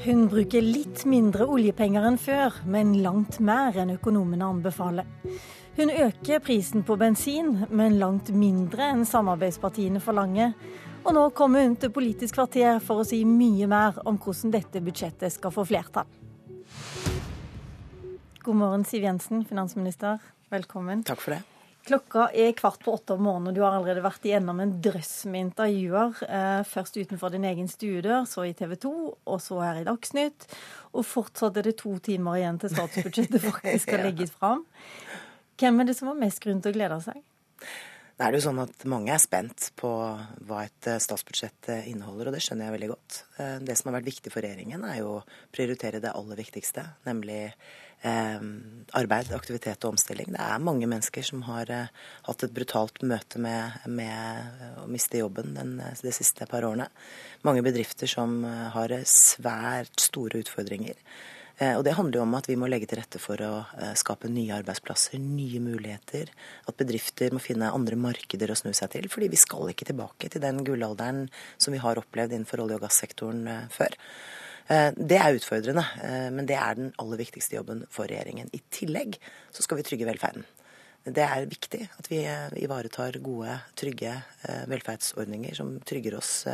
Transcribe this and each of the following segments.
Hun bruker litt mindre oljepenger enn før, men langt mer enn økonomene anbefaler. Hun øker prisen på bensin, men langt mindre enn samarbeidspartiene forlanger. Og nå kommer hun til Politisk kvarter for å si mye mer om hvordan dette budsjettet skal få flertall. God morgen, Siv Jensen, finansminister. Velkommen. Takk for det. Klokka er kvart på åtte om morgenen, og du har allerede vært igjennom en drøss med intervjuer. Eh, først utenfor din egen stuedør, så i TV 2, og så her i Dagsnytt. Og fortsatt er det to timer igjen til statsbudsjettet faktisk skal legges fram. Hvem er det som har mest grunn til å glede seg? Det er jo sånn at Mange er spent på hva et eh, statsbudsjett eh, inneholder, og det skjønner jeg veldig godt. Det som har vært viktig for regjeringen, er jo å prioritere det aller viktigste, nemlig eh, arbeid, aktivitet og omstilling. Det er mange mennesker som har eh, hatt et brutalt møte med, med å miste jobben den, de siste par årene. Mange bedrifter som eh, har svært store utfordringer. Eh, og Det handler jo om at vi må legge til rette for å eh, skape nye arbeidsplasser, nye muligheter. At bedrifter må finne andre markeder å snu seg til. fordi vi skal ikke tilbake til den gullalderen som vi har opplevd innenfor olje- og gassektoren før. Eh, det er utfordrende, men det er den aller viktigste jobben for regjeringen. I tillegg så skal vi trygge velferden. Det er viktig at vi ivaretar gode, trygge velferdsordninger som trygger oss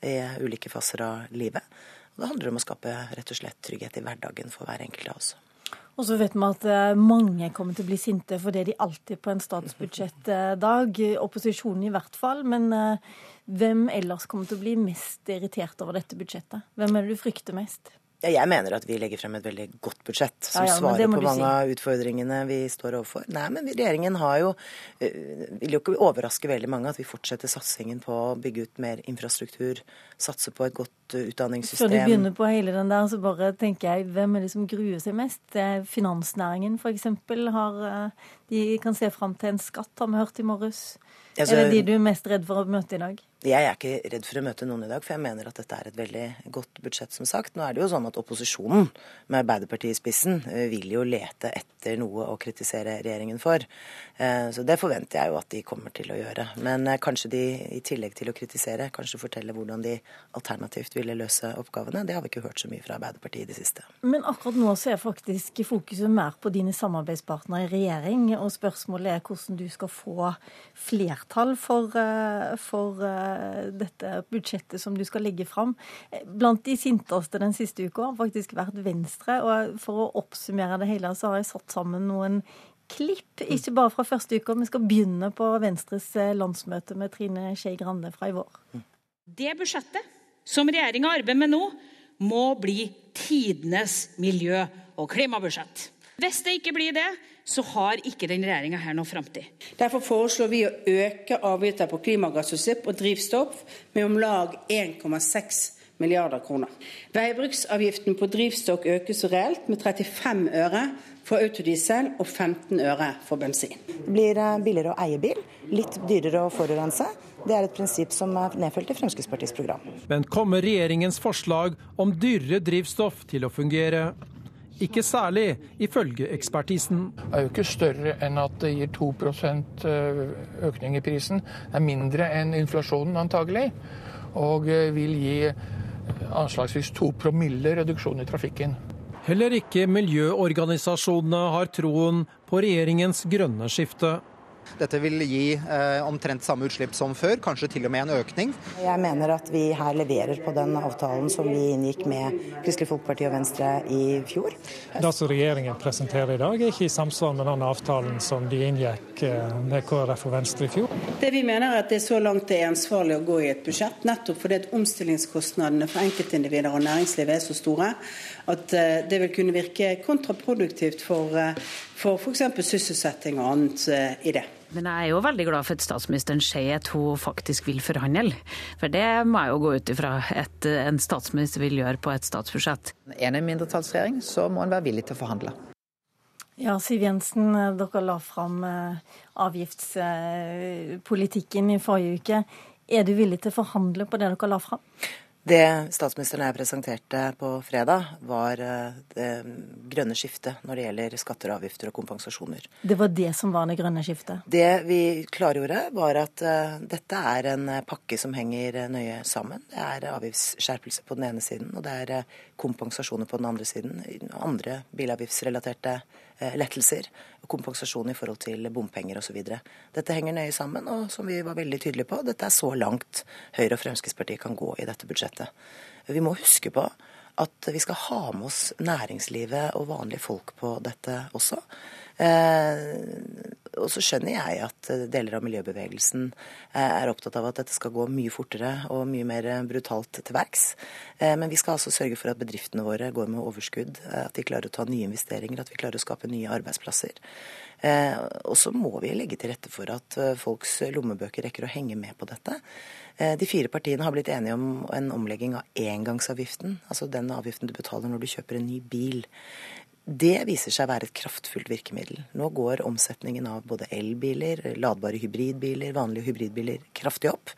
i ulike faser av livet. Og det handler om å skape rett og slett trygghet i hverdagen for hver enkelt av oss. Og så vet vi at mange kommer til å bli sinte for det de alltid på en statsbudsjettdag. Opposisjonen i hvert fall. Men hvem ellers kommer til å bli mest irritert over dette budsjettet? Hvem er det du frykter mest? Ja, jeg mener at vi legger frem et veldig godt budsjett som ja, ja, svarer på mange si. av utfordringene vi står overfor. Nei, men regjeringen har jo uh, Vil jo ikke overraske veldig mange at vi fortsetter satsingen på å bygge ut mer infrastruktur, satse på et godt uh, utdanningssystem. Før du begynner på hele den der, så bare tenker jeg hvem er det som gruer seg mest? Finansnæringen f.eks. har uh, De kan se fram til en skatt, har vi hørt i morges. Altså, er det de du er mest redd for å møte i dag? Jeg er ikke redd for å møte noen i dag, for jeg mener at dette er et veldig godt budsjett, som sagt. Nå er det jo sånn at opposisjonen, med Arbeiderpartiet i spissen, eh, vil jo lete etter noe å kritisere regjeringen for. Eh, så det forventer jeg jo at de kommer til å gjøre. Men eh, kanskje de i tillegg til å kritisere, kanskje fortelle hvordan de alternativt ville løse oppgavene. Det har vi ikke hørt så mye fra Arbeiderpartiet i det siste. Men akkurat nå så er faktisk fokuset mer på dine samarbeidspartnere i regjering, og spørsmålet er hvordan du skal få flertall for, for dette budsjettet som du skal legge fram. Blant de sinteste den siste uka har faktisk vært Venstre. Og for å oppsummere det hele, så har jeg satt sammen noen klipp, ikke bare fra første uke. Vi skal begynne på Venstres eh, landsmøte med Trine Skei Grande fra i vår. Det budsjettet som regjeringa arbeider med nå, må bli tidenes miljø- og klimabudsjett. Hvis det ikke blir det, så har ikke den regjeringa her noe framtid. Derfor foreslår vi å øke avgifter på klimagassutslipp og drivstoff med om lag 1,6 milliarder kroner. Veibruksavgiften på drivstoff økes reelt med 35 øre for autodiesel og 15 øre for bensin. Det blir eh, billigere å eie bil, litt dyrere å forurense. Det er et prinsipp som er nedfelt i Fremskrittspartiets program. Men kommer regjeringens forslag om dyrere drivstoff til å fungere? Ikke særlig, ifølge ekspertisen. Det er jo ikke større enn at det gir 2 eh, økning i prisen. Det er mindre enn inflasjonen antagelig, og eh, vil gi eh, anslagsvis 2 promille reduksjon i trafikken. Heller ikke miljøorganisasjonene har troen på regjeringens grønne skifte. Dette vil gi eh, omtrent samme utslipp som før, kanskje til og med en økning. Jeg mener at vi her leverer på den avtalen som vi inngikk med Kristelig Folkeparti og Venstre i fjor. Det som regjeringen presenterer i dag, er ikke i samsvar med den avtalen som de inngikk eh, med KrF og Venstre i fjor. Det vi mener er at det er så langt det er ansvarlig å gå i et budsjett, nettopp fordi at omstillingskostnadene for enkeltindivider og næringslivet er så store at eh, det vil kunne virke kontraproduktivt for, for f.eks. sysselsetting og annet i det. Men jeg er jo veldig glad for at statsministeren sier at hun faktisk vil forhandle. For det må jeg jo gå ut ifra at en statsminister vil gjøre på et statsbudsjett. Er det en mindretallsregjering, så må en være villig til å forhandle. Ja, Siv Jensen, dere la fram eh, avgiftspolitikken i forrige uke. Er du villig til å forhandle på det dere la fram? Det statsministeren og jeg presenterte på fredag, var eh, det grønne skiftet når det gjelder skatter, avgifter og kompensasjoner. Det var det som var det grønne skiftet? Det vi klargjorde, var at uh, dette er en pakke som henger nøye sammen. Det er avgiftsskjerpelse på den ene siden, og det er kompensasjoner på den andre siden. Andre bilavgiftsrelaterte uh, lettelser kompensasjon i forhold til bompenger osv. Dette henger nøye sammen, og som vi var veldig tydelige på, dette er så langt Høyre og Fremskrittspartiet kan gå i dette budsjettet. Vi må huske på at vi skal ha med oss næringslivet og vanlige folk på dette også. Eh, og så skjønner jeg at deler av miljøbevegelsen eh, er opptatt av at dette skal gå mye fortere og mye mer brutalt til verks. Eh, men vi skal altså sørge for at bedriftene våre går med overskudd, at de klarer å ta nye investeringer, at vi klarer å skape nye arbeidsplasser. Og så må vi legge til rette for at folks lommebøker rekker å henge med på dette. De fire partiene har blitt enige om en omlegging av engangsavgiften, altså den avgiften du betaler når du kjøper en ny bil. Det viser seg å være et kraftfullt virkemiddel. Nå går omsetningen av både elbiler, ladbare hybridbiler, vanlige hybridbiler kraftig opp.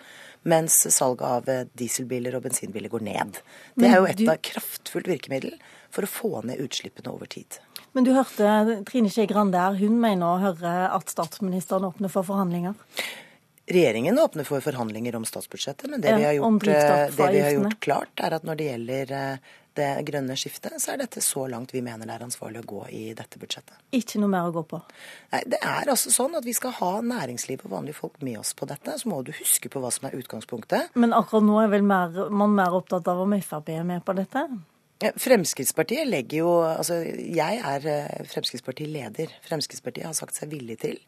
Mens salget av dieselbiler og bensinbiler går ned. Det er jo et av kraftfullt virkemiddel for å få ned utslippene over tid. Men du hørte Trine Skei Grande her. Hun mener å høre at statsministeren åpner for forhandlinger? Regjeringen åpner for forhandlinger om statsbudsjettet, men det, vi, har gjort, eh, det vi har gjort klart, er at når det gjelder eh, det grønne skiftet, så er dette så langt vi mener det er ansvarlig å gå i dette budsjettet. Ikke noe mer å gå på? Nei, Det er altså sånn at vi skal ha næringsliv og vanlige folk med oss på dette. Så må du huske på hva som er utgangspunktet. Men akkurat nå er vel mer, man mer opptatt av om Frp er med på dette? Fremskrittspartiet legger jo Altså, jeg er eh, Fremskrittsparti-leder. Fremskrittspartiet har sagt seg villig til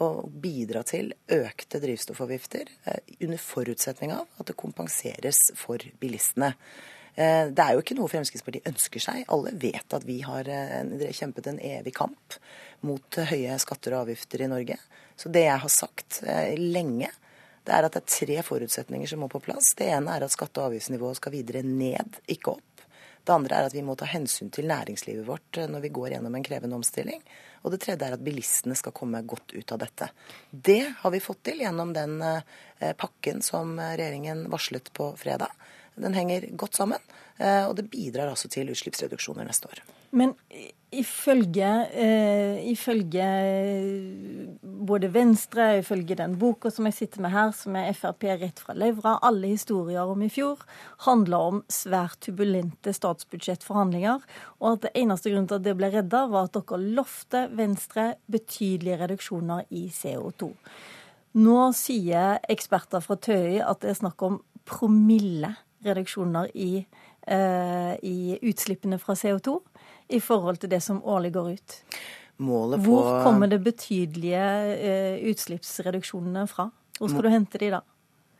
og å bidra til økte drivstoffavgifter eh, under forutsetning av at det kompenseres for bilistene. Eh, det er jo ikke noe Fremskrittspartiet ønsker seg. Alle vet at vi har eh, kjempet en evig kamp mot høye skatter og avgifter i Norge. Så det jeg har sagt eh, lenge, det er at det er tre forutsetninger som må på plass. Det ene er at skatte- og avgiftsnivået skal videre ned, ikke opp. Det andre er at vi må ta hensyn til næringslivet vårt når vi går gjennom en krevende omstilling. Og det tredje er at bilistene skal komme godt ut av dette. Det har vi fått til gjennom den pakken som regjeringen varslet på fredag. Den henger godt sammen, eh, og det bidrar altså til utslippsreduksjoner neste år. Men ifølge, eh, ifølge både Venstre, ifølge den boka som jeg sitter med her, som er Frp rett fra levra, alle historier om i fjor, handler om svært turbulente statsbudsjettforhandlinger, og at det eneste grunnen til at det ble redda, var at dere lovte Venstre betydelige reduksjoner i CO2. Nå sier eksperter fra TØI at det er snakk om promille reduksjoner i, eh, i utslippene fra CO2 i forhold til det som årlig går ut. På... Hvor kommer det betydelige eh, utslippsreduksjonene fra? Hvor skal du hente de da?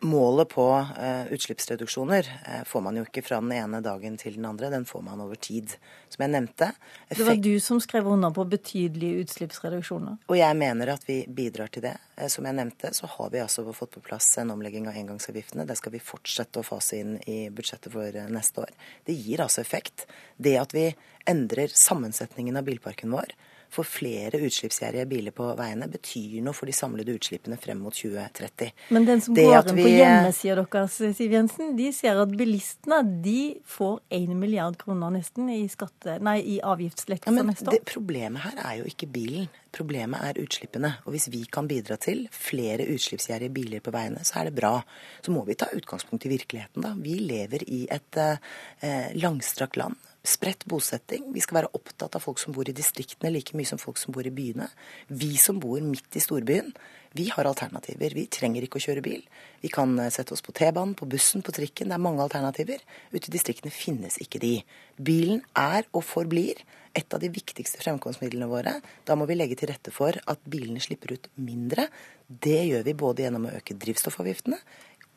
Målet på uh, utslippsreduksjoner uh, får man jo ikke fra den ene dagen til den andre, den får man over tid. Som jeg nevnte. Det var du som skrev under på betydelige utslippsreduksjoner. Og jeg mener at vi bidrar til det. Uh, som jeg nevnte, så har vi altså fått på plass en omlegging av engangsavgiftene. Det skal vi fortsette å fase inn i budsjettet for neste år. Det gir altså effekt. Det at vi endrer sammensetningen av bilparken vår, for flere utslippsgjerrige biler på veiene betyr noe for de samlede utslippene frem mot 2030. Men den som det går inn vi... på hjemmesida deres, Siv Jensen, de ser at bilistene de får 1 milliard kroner nesten i, skatte, nei, i avgiftslettelser ja, neste år. Det, problemet her er jo ikke bilen. Problemet er utslippene. Og hvis vi kan bidra til flere utslippsgjerrige biler på veiene, så er det bra. Så må vi ta utgangspunkt i virkeligheten, da. Vi lever i et eh, langstrakt land spredt bosetting. Vi skal være opptatt av folk som bor i distriktene like mye som folk som bor i byene. Vi som bor midt i storbyen, vi har alternativer. Vi trenger ikke å kjøre bil. Vi kan eh, sette oss på T-banen, på bussen, på trikken. Det er mange alternativer. Ute i distriktene finnes ikke de. Bilen er og forblir et av de viktigste fremkomstmidlene våre. Da må vi legge til rette for at bilene slipper ut mindre. Det gjør vi både gjennom å øke drivstoffavgiftene,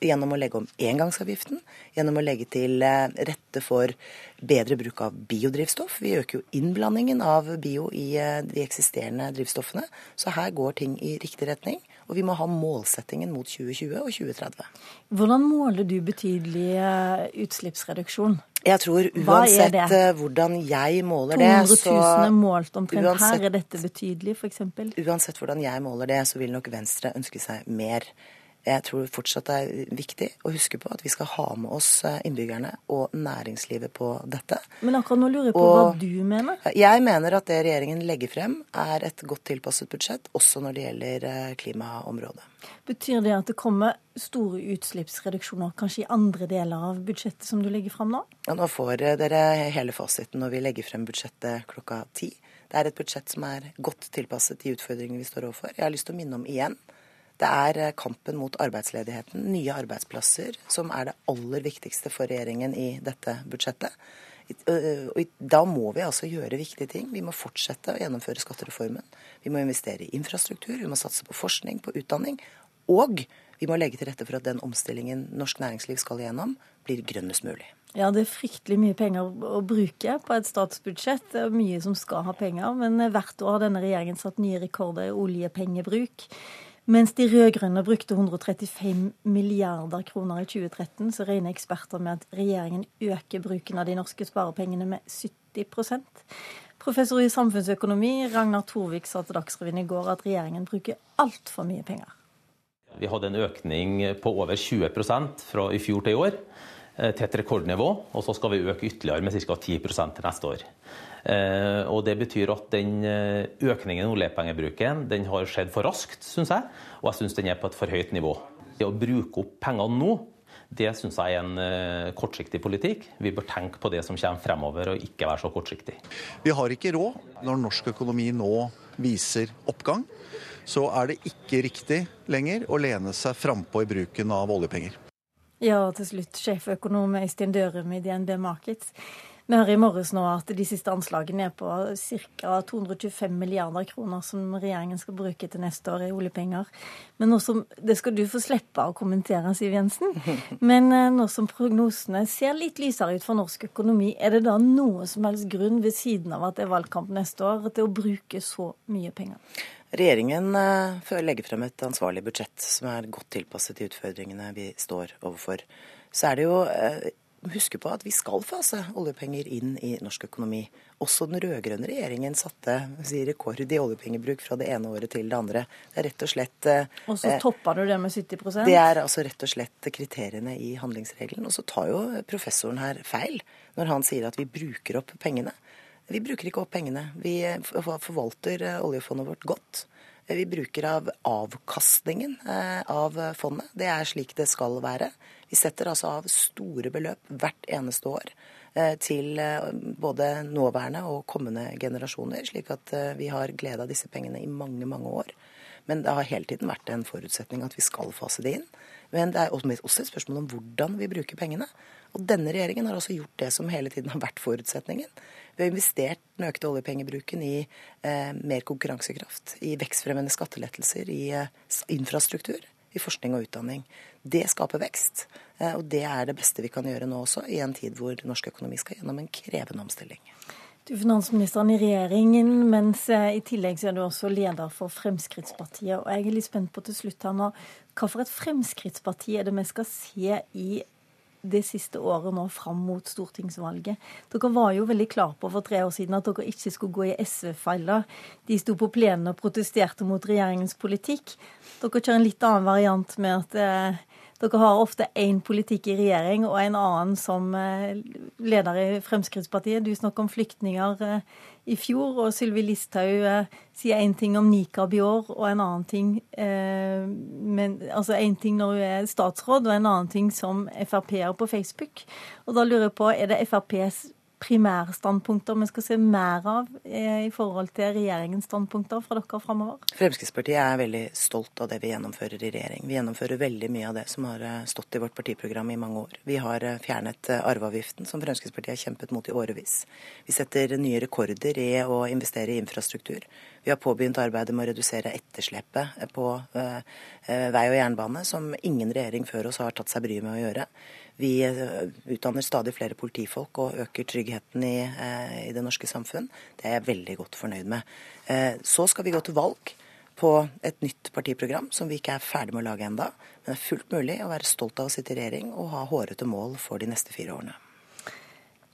gjennom å legge om engangsavgiften, gjennom å legge til eh, rette for bedre bruk av biodrivstoff. Vi øker jo innblandingen av bio i eh, de eksisterende drivstoffene. Så her går ting i riktig retning. Og vi må ha målsettingen mot 2020 og 2030. Hvordan måler du betydelig eh, utslippsreduksjon? Jeg tror uansett hvordan jeg måler det, så 200 000 er målt omtrent uansett, her. Er dette betydelig, f.eks.? Uansett hvordan jeg måler det, så vil nok Venstre ønske seg mer Jeg tror fortsatt det er viktig å huske på at vi skal ha med oss eh, innbyggerne og næringslivet på dette. Men akkurat nå lurer jeg på og, hva du mener? Jeg mener at det regjeringen legger frem er et godt tilpasset budsjett, også når det gjelder eh, klimaområdet. Betyr det at det kommer store utslippsreduksjoner kanskje i andre deler av budsjettet som du legger frem nå? Ja, nå får eh, dere hele fasiten når vi legger frem budsjettet klokka ti. Det er et budsjett som er godt tilpasset de utfordringene vi står overfor. Jeg har lyst til å minne om igjen det er eh, kampen mot arbeidsledigheten, nye arbeidsplasser, som er det aller viktigste for regjeringen i dette budsjettet. Da må vi altså gjøre viktige ting. Vi må fortsette å gjennomføre skattereformen. Vi må investere i infrastruktur, vi må satse på forskning, på utdanning. Og vi må legge til rette for at den omstillingen norsk næringsliv skal igjennom, blir grønnest mulig. Ja, det er fryktelig mye penger å bruke på et statsbudsjett. Det er mye som skal ha penger, men hvert år har denne regjeringen satt nye rekorder i oljepengebruk. Mens de rød-grønne brukte 135 milliarder kroner i 2013, så regner eksperter med at regjeringen øker bruken av de norske sparepengene med 70% Professor i samfunnsøkonomi Ragnar Torvik sa til Dagsrevyen i går at regjeringen bruker altfor mye penger. Vi hadde en økning på over 20 fra i fjor til i år, til et rekordnivå. Og så skal vi øke ytterligere med ca. 10 til neste år. Eh, og Det betyr at den eh, økningen i oljepengebruken den har skjedd for raskt, syns jeg. Og jeg syns den er på et for høyt nivå. Det å bruke opp pengene nå, det syns jeg er en eh, kortsiktig politikk. Vi bør tenke på det som kommer fremover, og ikke være så kortsiktig. Vi har ikke råd når norsk økonomi nå viser oppgang. Så er det ikke riktig lenger å lene seg frampå i bruken av oljepenger. Ja, til slutt sjeføkonom Øystein Dørum i DNB Markets. Vi hører i morges nå at de siste anslagene er på ca. 225 milliarder kroner som regjeringen skal bruke til neste år i oljepenger. Men nå som, Det skal du få slippe å kommentere, Siv Jensen. Men eh, nå som prognosene ser litt lysere ut for norsk økonomi, er det da noe som helst grunn, ved siden av at det er valgkamp neste år, til å bruke så mye penger? Regjeringen eh, legger frem et ansvarlig budsjett som er godt tilpasset de utfordringene vi står overfor. Så er det jo Husk på at vi skal fase oljepenger inn i norsk økonomi. Også den rød-grønne regjeringen satte si, rekord i oljepengebruk fra det ene året til det andre. Det er rett og slett eh, Og så toppa du det med 70% Det er altså rett og slett kriteriene i handlingsregelen. Og så tar jo professoren her feil når han sier at vi bruker opp pengene. Vi bruker ikke opp pengene. Vi forvalter oljefondet vårt godt. Vi bruker av avkastningen eh, av fondet. Det er slik det skal være. Vi setter altså av store beløp hvert eneste år eh, til eh, både nåværende og kommende generasjoner, slik at vi har glede av disse pengene i mange, mange år. Men det har hele tiden vært en forutsetning at vi skal fase det inn. Men det er også et spørsmål om hvordan vi bruker pengene. Og denne regjeringen har altså gjort det som hele tiden har vært forutsetningen. Vi har investert den økte oljepengebruken i eh, mer konkurransekraft, i vekstfremmende skattelettelser, i eh, infrastruktur, i forskning og utdanning. Det skaper vekst, eh, og det er det beste vi kan gjøre nå også, i en tid hvor norsk økonomi skal gjennom en krevende omstilling. Du er finansministeren i regjeringen, mens eh, i tillegg så er du også leder for Fremskrittspartiet. Og jeg er litt spent på til slutt her nå, hva for et Fremskrittsparti er det vi skal se i det siste året nå fram mot stortingsvalget. Dere var jo veldig klar på for tre år siden at dere ikke skulle gå i SV-fella. De sto på plenen og protesterte mot regjeringens politikk. Dere kjører en litt annen variant med at eh, dere har ofte én politikk i regjering og en annen som eh, leder i Fremskrittspartiet. Du snakker om flyktninger eh, i fjor, og Sylvi Listhaug eh, sier én ting om nikab i år og en annen ting men, Altså én ting når hun er statsråd, og en annen ting som Frp-er på Facebook. Og da lurer jeg på, er det FrPs primærstandpunkter vi skal se mer av eh, i forhold til regjeringens standpunkter fra dere framover? Fremskrittspartiet er veldig stolt av det vi gjennomfører i regjering. Vi gjennomfører veldig mye av det som har eh, stått i vårt partiprogram i mange år. Vi har eh, fjernet arveavgiften, som Fremskrittspartiet har kjempet mot i årevis. Vi setter nye rekorder i å investere i infrastruktur. Vi har påbegynt arbeidet med å redusere etterslepet på vei og jernbane, som ingen regjering før oss har tatt seg bryet med å gjøre. Vi eh, utdanner stadig flere politifolk og øker tryggheten i, eh, i, det norske samfunn. Det er jeg veldig godt fornøyd med. Eh, så skal vi gå til valg på et nytt partiprogram som vi ikke er ferdig med å lage enda, Men det er fullt mulig å være stolt av å sitte i regjering og ha hårete mål for de neste fire årene.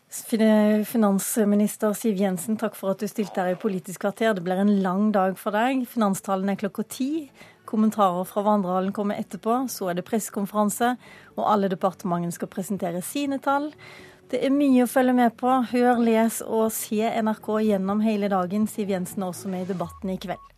Finansminister Siv Jensen, takk for at du stilte her i Politisk kvarter. Det blir en lang dag for deg. Finanstallene er klokka ti. Kommentarer fra Vandrehallen kommer etterpå. Så er det pressekonferanse, og alle departementene skal presentere sine tall. Det er mye å følge med på. Hør, les og se NRK gjennom hele dagen. Siv Jensen er også med i debatten i kveld.